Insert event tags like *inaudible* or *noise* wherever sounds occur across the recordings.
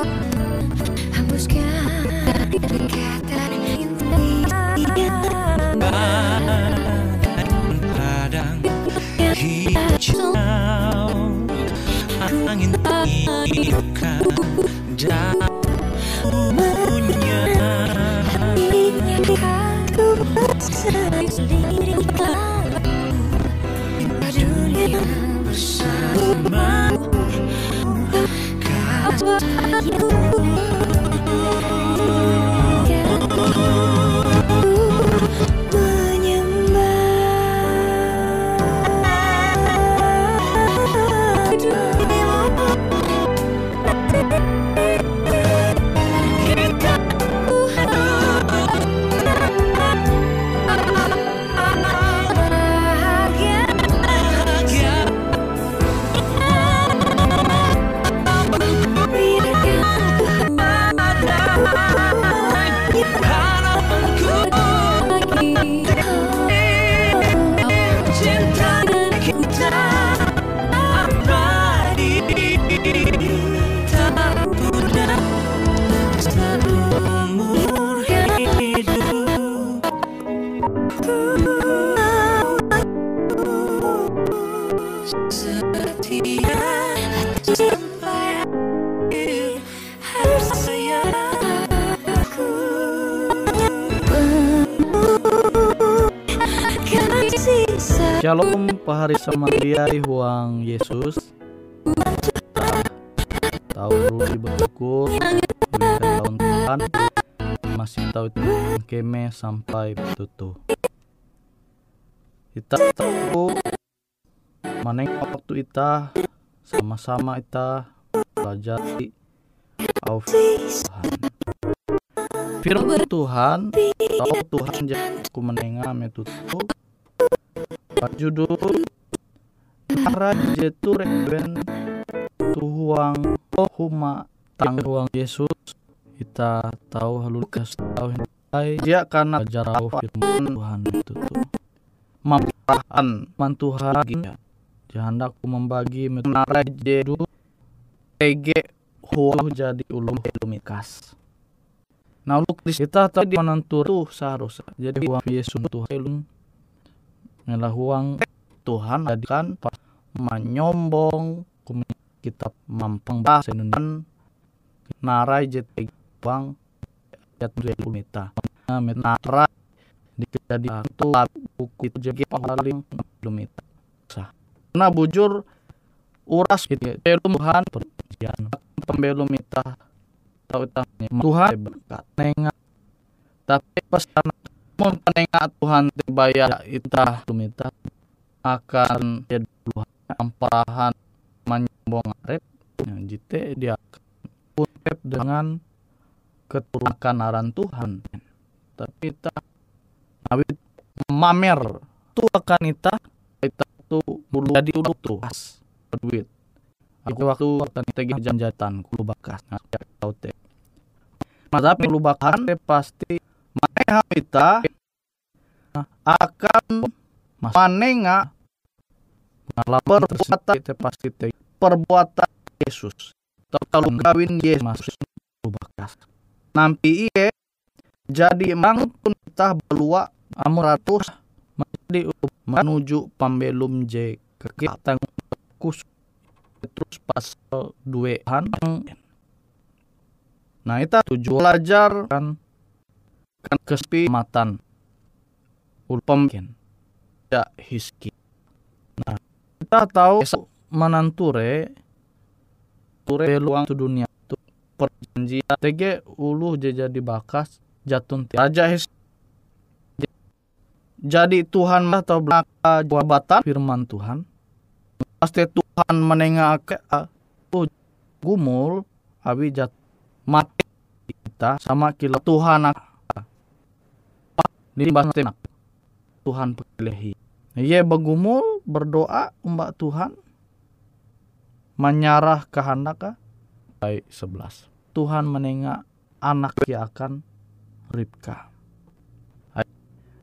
Podcast. you *laughs* Shalom pahari samandiai huang Yesus Tahu ruli bersyukur tahun Tuhan Masih tahu itu keme sampai tutup Kita tahu Maneng waktu kita Sama-sama kita tahu Tuhan. Firman Tuhan, tahu Tuhan jadi ku menengah metutu. Judul Nara jetu reben tuhuang huma. Tangguang Yesus kita tahu Lukas tahu hai dia karena jarau firman Tuhan itu tuh. Mampahan man Tuhan ya. Jahandak ku membagi menara jedu. Tege huang jadi ulum lumikas Nah, lu kita tadi menentur tuh seharusnya. Jadi uang Yesus Tuhan Ngelah uang Tuhan jadikan menyombong kitab mampang Indonesia. Narai jeti bang jatuh mita narai jadi itu buku itu jadi paling lumita sah. Nah bujur uras gitu Tuhan. Perjanjian. Pembelum tahu Tuhan. Berkat. Nengat tapi pesan mun penengat Tuhan tebaya ita lumita akan jadi amparahan menyombong arep ya, jite dia urep dengan keturunan aran Tuhan. Tapi kita awit mamer tu akan ita kita tu bulu jadi ulu tuas duit aku waktu tadi jam-jatan kulu bakas. Nah tahu teh tapi kulu bakas pasti mana kita akan manenga perbuatan itu pasti perbuatan Yesus. Kalau kawin Yesus bekas nampi iye jadi emang pun kita belua amuratus menjadi menuju pembelum J kegiatan kus. Terus pas dua han nah itu tujuh belajar kan kan kesepimatan ulpemkin ya hiski nah kita tahu menanture ture luang tu dunia. Tu perjanjian tege ulu jadi bakas jatun raja his jadi Tuhan atau belaka jabatan? Firman Tuhan. Pasti Tuhan menengah ke uh, gumul abi jat mati kita sama kila Tuhan di bahasa Tuhan pilihi Ye begumul berdoa umbak Tuhan. Menyarah kehendak baik 11 Tuhan menengah anak yang akan Ribka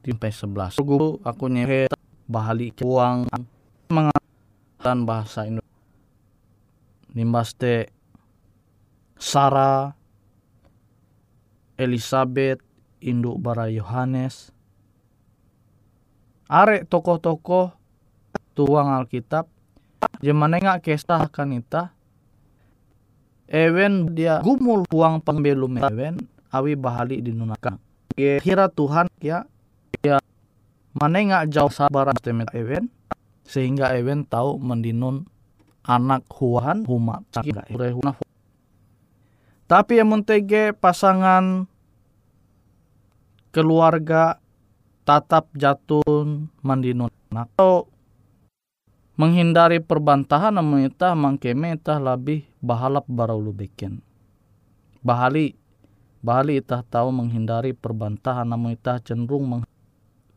sampai 11 guru aku nyehe bahali uang mengatakan bahasa Indonesia nimbas te Sarah Elizabeth induk bara Yohanes. Arek tokoh-tokoh tuang Alkitab Jemane nggak kisah kan ita. Ewen dia gumul uang pembelum Ewen awi bahali di nunakan kira Tuhan ya ya mana nggak jauh sabar temet Ewen sehingga Ewen tahu mendinun anak huan huma tapi yang mentege pasangan keluarga tatap jatun mandinun atau menghindari perbantahan namun itah mangkeme itah lebih bahalap baraulu beken bahali bahali itah tahu menghindari perbantahan namun itah cenderung meng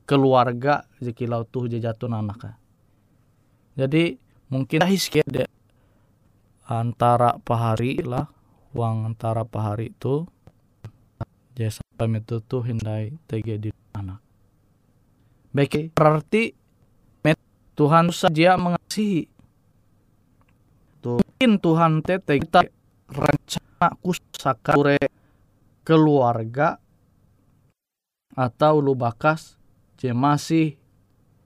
keluarga jekilau tuh jatun anak jadi mungkin hiske de antara pahari lah uang antara pahari itu jasa itu tuh hindai tege di anak Baik, berarti Tuhan saja mengasihi. Mungkin Tuhan tete kita rencana kusakure keluarga atau lu bakas je masih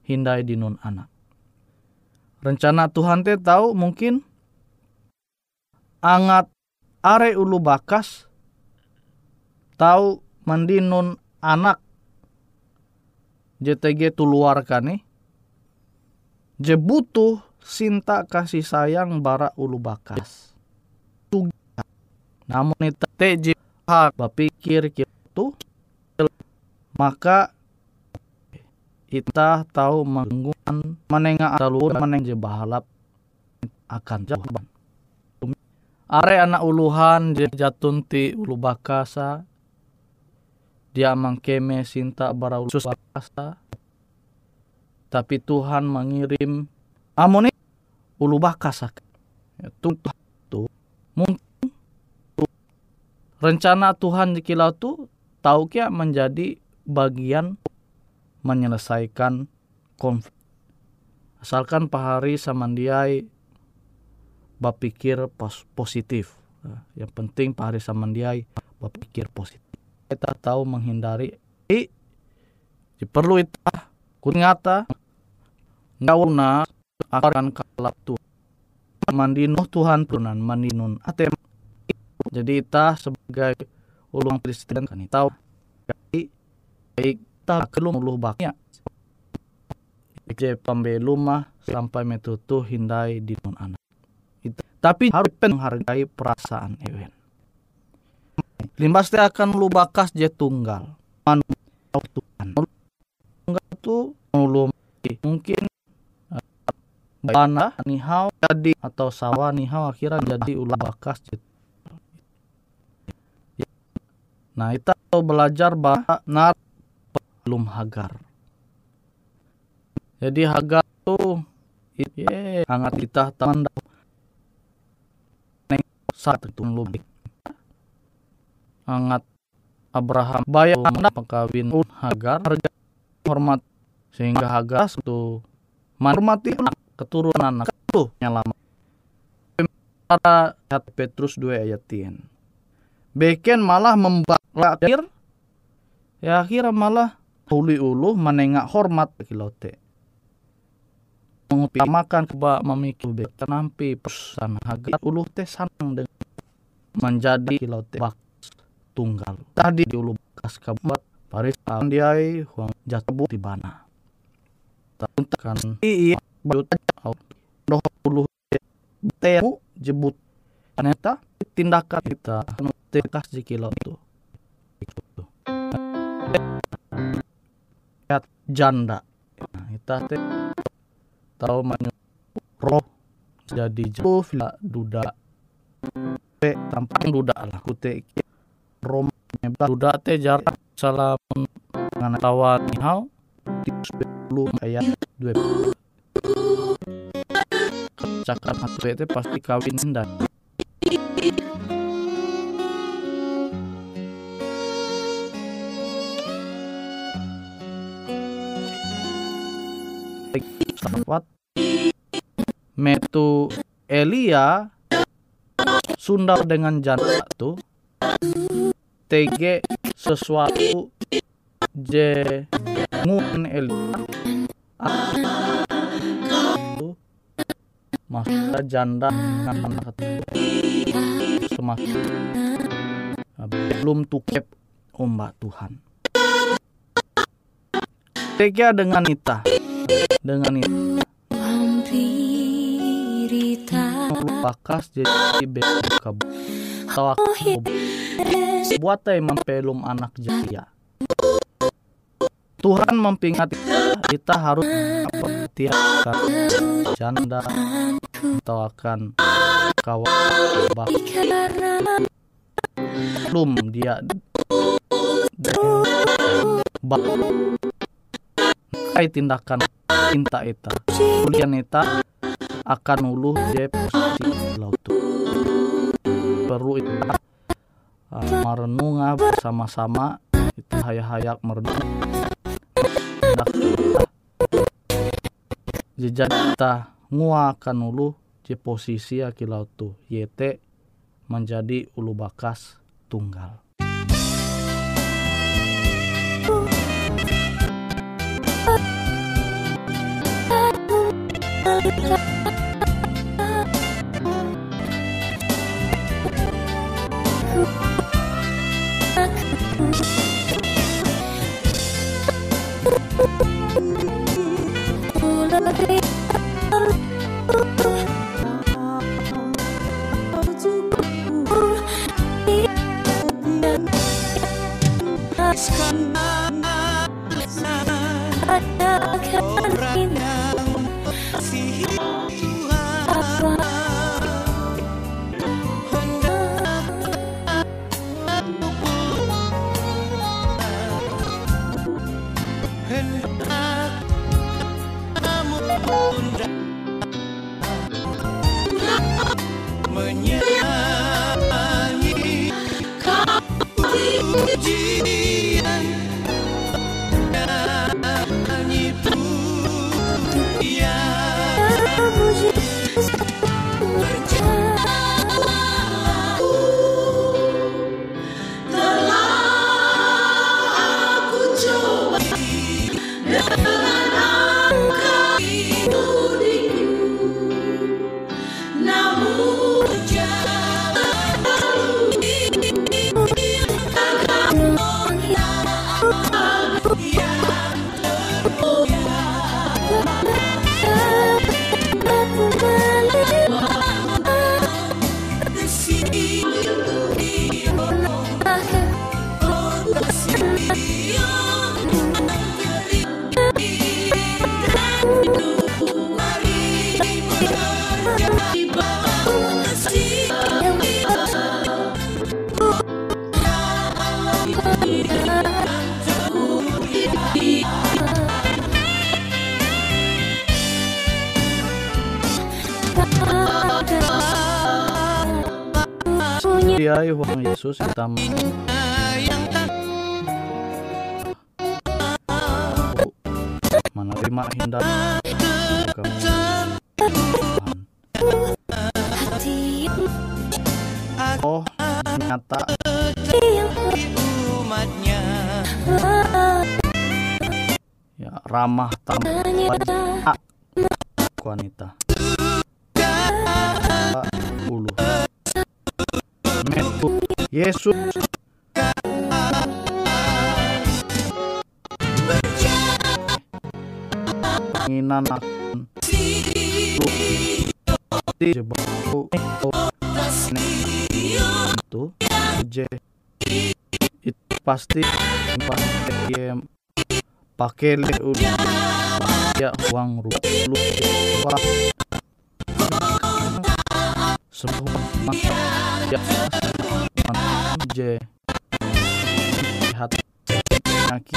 hindai dinun anak. Rencana Tuhan teh tahu mungkin angat are ulu bakas tahu mandinun anak. JTG tuluarkan nih. Je butuh sinta kasih sayang bara ulu bakas. Namun itu teji hak berpikir gitu maka kita tahu menggunakan menengah alur meneng je bahalap akan jawaban. Are anak uluhan je jatun ti ulu bakasa dia mangkeme sinta bara ulu bakasa tapi Tuhan mengirim amoni ulu bakasa. Ya, tu tu mungkin rencana Tuhan di kilau tu tahu kia menjadi bagian menyelesaikan konflik. Asalkan pahari samandiai bapikir pos positif. Nah, yang penting pahari samandiai bapikir positif kita tahu menghindari. I perlu itu kunyata nggak una akan kalap tu. Mandino Tuhan tunan mandinun ate. Jadi kita sebagai ulung Kristen kan tahu. Baik kita kelum ulu baknya. Je pembelum mah sampai metutu hindai di anak. Tapi harus menghargai perasaan ewen limbas teh akan lu bakas je tunggal manu Tuhan tunggal tu ulu mungkin tanah nihau jadi atau sawah nihau akhirnya jadi ulah bakas je Nah, kita belajar bahwa nar belum hagar. Jadi hagar tuh ye hangat kita. Neng saat itu lebih. Hangat Abraham bayar mana pekawin hagar harga hormat sehingga hagar itu menghormati anak keturunan anak yang lama. Para Petrus 2 ayat 10. Beken malah membakir ya akhirnya malah uli ulu menengak hormat kilote mengutamakan keba memikir beken nampi pesan hagar ulu teh sanang dengan menjadi kilote bak tunggal. Tadi di ulu bekas kabuat paris andiai huang jatuh di bana. Kan iya. bajut doh ulu temu jebut. Ternyata tindakan kita tekas di kilo itu. Janda. Nah, kita teh tahu roh jadi jauh duda. Te tampang duda lah kute rom duda teh jarak salah dengan tawa nihau sepuluh kayak dua cakap hatu itu pasti kawin dan sahabat metu Elia sundar dengan janda tu TG sesuatu ngun Elia tu masa janda anak semakin belum tukep ombak Tuhan. TG dengan Ita dengan Hampirita bakas jadi beka tawa buat mempelum anak jaya. Tuhan mempingat kita, harus perhatikan janda atau akan kawan belum dia bak tindakan cinta eta. Kulian eta akan uluh je laut perlu kita Ah, uh, merenung sama-sama kita hayak-hayak merenung. Jejak kita nguakan ulu di posisi akilau tu yete menjadi ulu bakas tunggal. Thank you. Dia Tuhan Yesus kita menerima hinda Tuhan. Oh, nyata umatnya ya ramah tamah wanita. Yesus penginan akan di jebaku itu je itu pasti pasti em pakai le udah ya uang rupiah semua ya je lihat kaki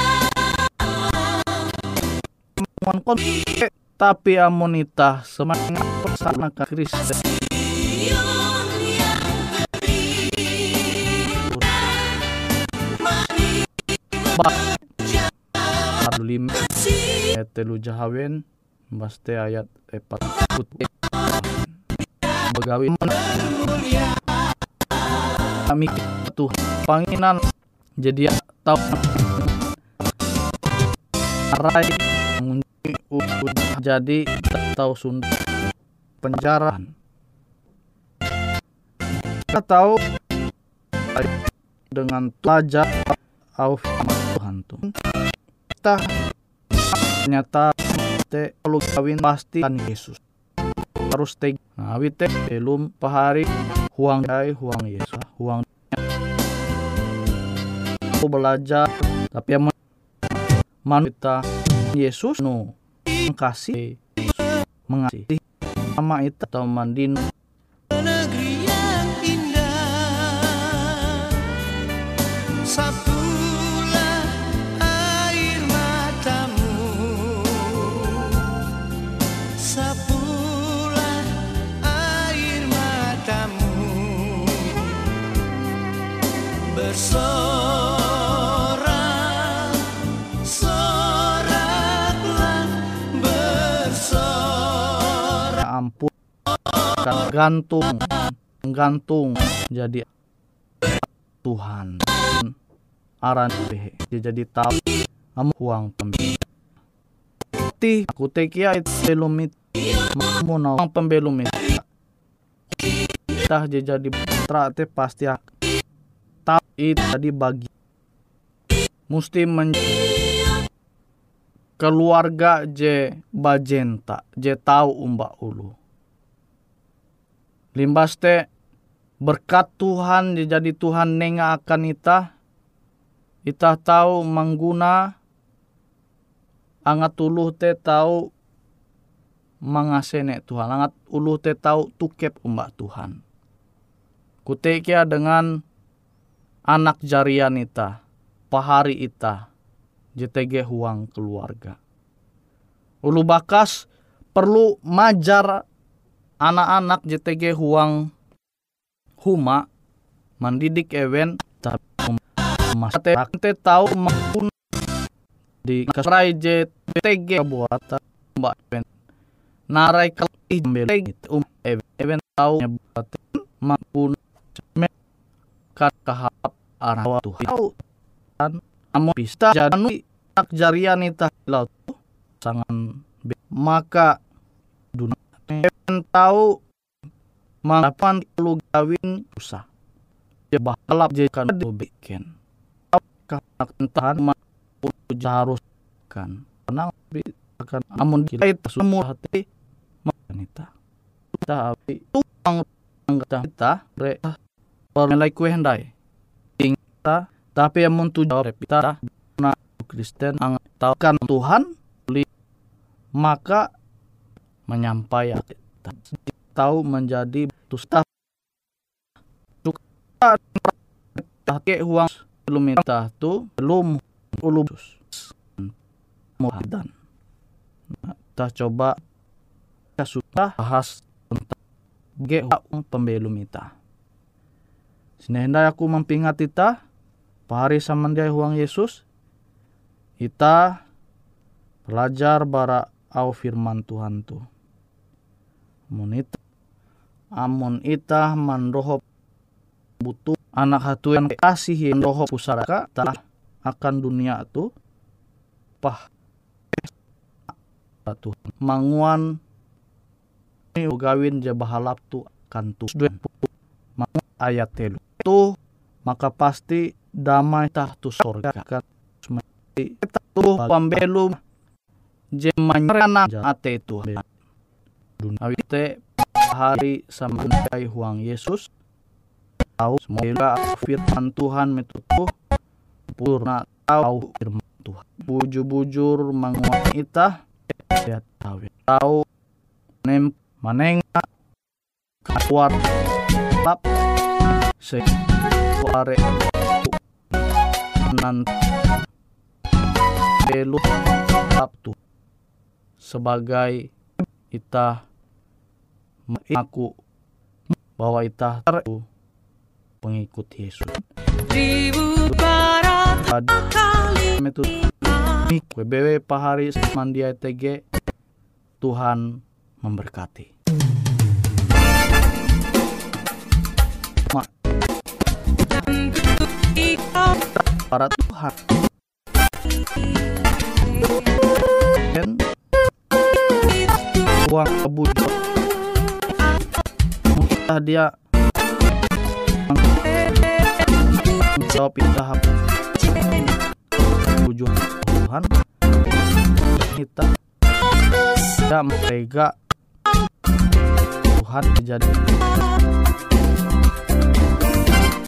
kon tapi amonita semangat persana Kristen. Ayat telu jahawen Baste ayat epat putih Begawi Kami tuh panginan. Jadi ya tahu. Arai. Udah jadi tahu sunda penjara kita tahu. Dengan pelajar. Au Tuhan tuh kita ternyata te kalau kawin pasti kan Yesus. Terus te nah wite belum pahari. Huang dai huang Yesus. Huang aku belajar. Tapi yang manusia Yesus no kasih mengasihi sama itu atau mandin negeri yang indah sapulah air matamu. Sapulah kan gantung gantung jadi Tuhan. Aran jadi tahu kamu uang pembelum ti aku tekia itu belum itu mau nawang pembelum itu tah jadi trate pasti ak- tahu itu tadi bagi. Mesti men keluarga je bajenta je tahu umba ulu limbas te berkat Tuhan jadi Tuhan nenga akan ita ita tahu mengguna angat uluh te tahu mangasene Tuhan. Angat uluh te tahu tukep umba Tuhan. Kutekia dengan anak jarian ita pahari ita JTG huang keluarga. Ulu bakas perlu majar anak-anak JTG huang huma mendidik ewen tapi mas te tahu maupun di keserai JTG buat mbak ewen. Narai kelih jembel um ewen ewen tahu buat maupun kahap arah Tuhan. Kan amo bisa jadi anak jarian itu laut sangan be- maka dunia tahu mangkapan lu gawin usah ya balap jadikan bikin. Karena tahan maupun harus kan? Tenang akan amun kita itu semua hati wanita kita api tuang kita kita re permelai kue hendai kita tapi amun tu jawab kita na Kristen ang tahukan Tuhan maka menyampaikan kita tahu menjadi tusta Take uang belum minta tu belum ulus muhadan. Kita coba kita sudah bahas tentang ge uang pembelum ita. Sinehenda aku mempingat ita pahari samandiai huang Yesus. Ita belajar bara au firman Tuhan tu. Mun ita amun ita mandoho butuh anak hatu yang kasih yang roho pusaraka tak akan dunia tu pah. Tu manguan ini gawin je bahalap tu kan tu. Manguan ayat telu. Tu maka pasti damai tah tu sorga. Kan tu pambelu je manyarana ate tu dunia te hari sama huang Yesus. Tahu semoga firman Tuhan metutup purna tahu firman Tuhan. Bujur-bujur menguat ita ya tahu tahu nem manenga kuat lap se kuare. Nanti belu tu sebagai ita aku bahwa ita tahu pengikut Yesus. Ribu barat Tadi kali WBW Pahari Mandia TG Tuhan memberkati. Para Tuhan. Dan uang kebujo. Dia. Jawab tahap tujuh Tuhan kita. Tidak mereka Tuhan jadi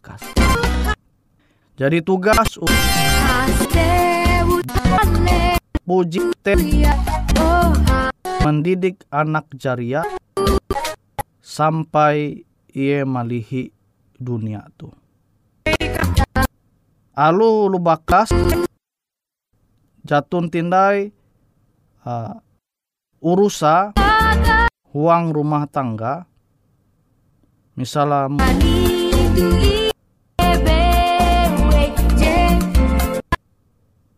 kas. Jadi tugas puji mendidik anak jaria sampai ia malihi dunia tuh alu lu bakas jatun tindai uh, urusa huang rumah tangga misalnya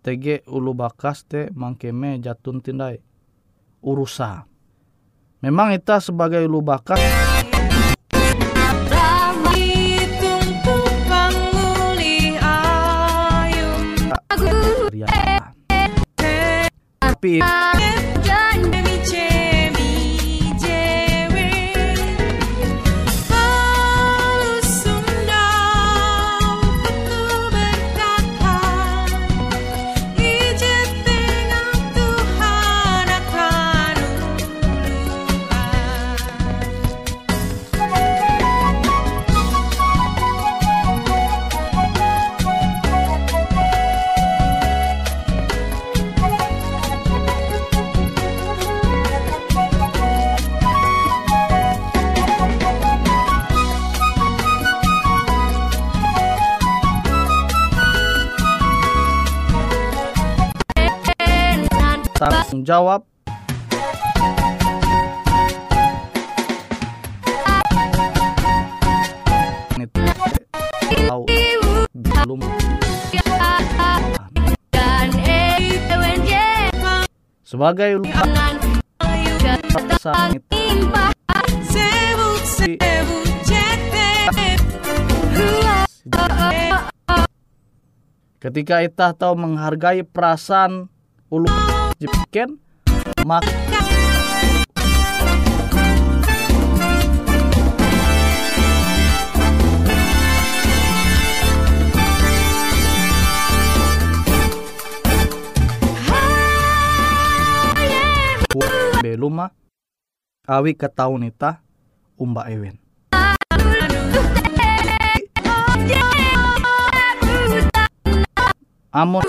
TG ulu bakas te mangkeme jatun tindai urusa memang kita sebagai ya. tapi jawab sebagai ketika kita tahu menghargai perasaan ulu jepiken maka belum mah awi ketahu nita umba ewen. Amon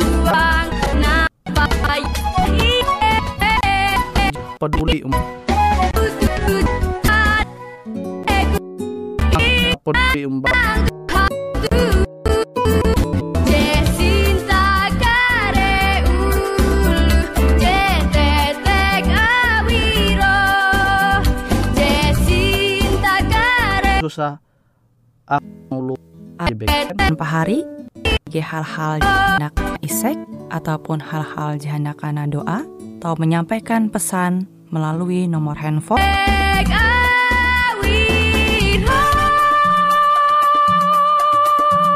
peduli um. Peduli ngulu dibeken tanpa hari hal-hal jahanak isek ataupun hal-hal jahanak kana doa atau menyampaikan pesan melalui nomor handphone.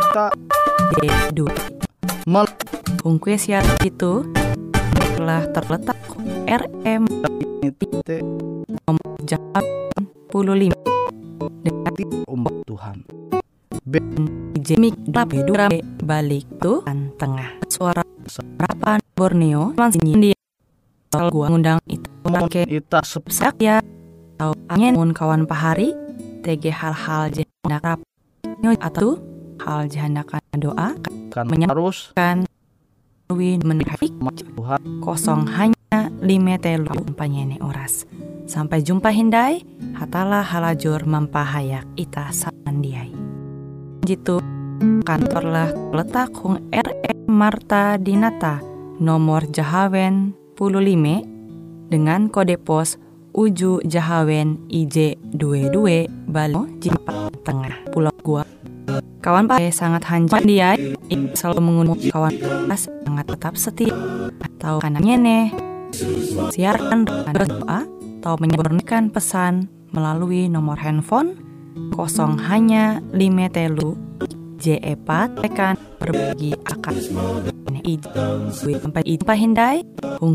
Kita D2 mel Hungkue siaran itu telah terletak RM te Jahat 15 dengan umba Tuhan. Jemik Dape Dura balik Tuhan tengah. Suara serapan Borneo Mansinyi dia Soal gua ngundang itu Oke ita sep Sak ya. Tau angin mun kawan pahari TG hal-hal jahanak rap. Nyo atau hal jahanak doa kan Menyam- harus. kan. Lui menit Tuhan. kosong hanya lima telu panyene oras. Sampai jumpa hindai, hatalah halajur mempahayak ita samandiai. Jitu kantorlah letak hung RM Marta Dinata nomor Jahawen 15 dengan kode pos Uju Jahawen IJ22 Balo Jimpa Tengah Pulau Gua. Kawan Pak sangat hanjam dia. Selalu mengundang kawan pas sangat tetap setia. Atau kanannya nih. Siaran berdoa atau menyebarkan pesan melalui nomor handphone kosong hanya lima telu. J4 tekan berbagi akan ini sampai hindai. Hung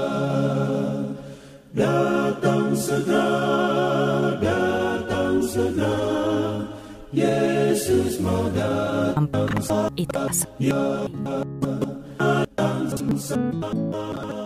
Datang segera, datang segera, Yesus mau datang segera. Datang segera.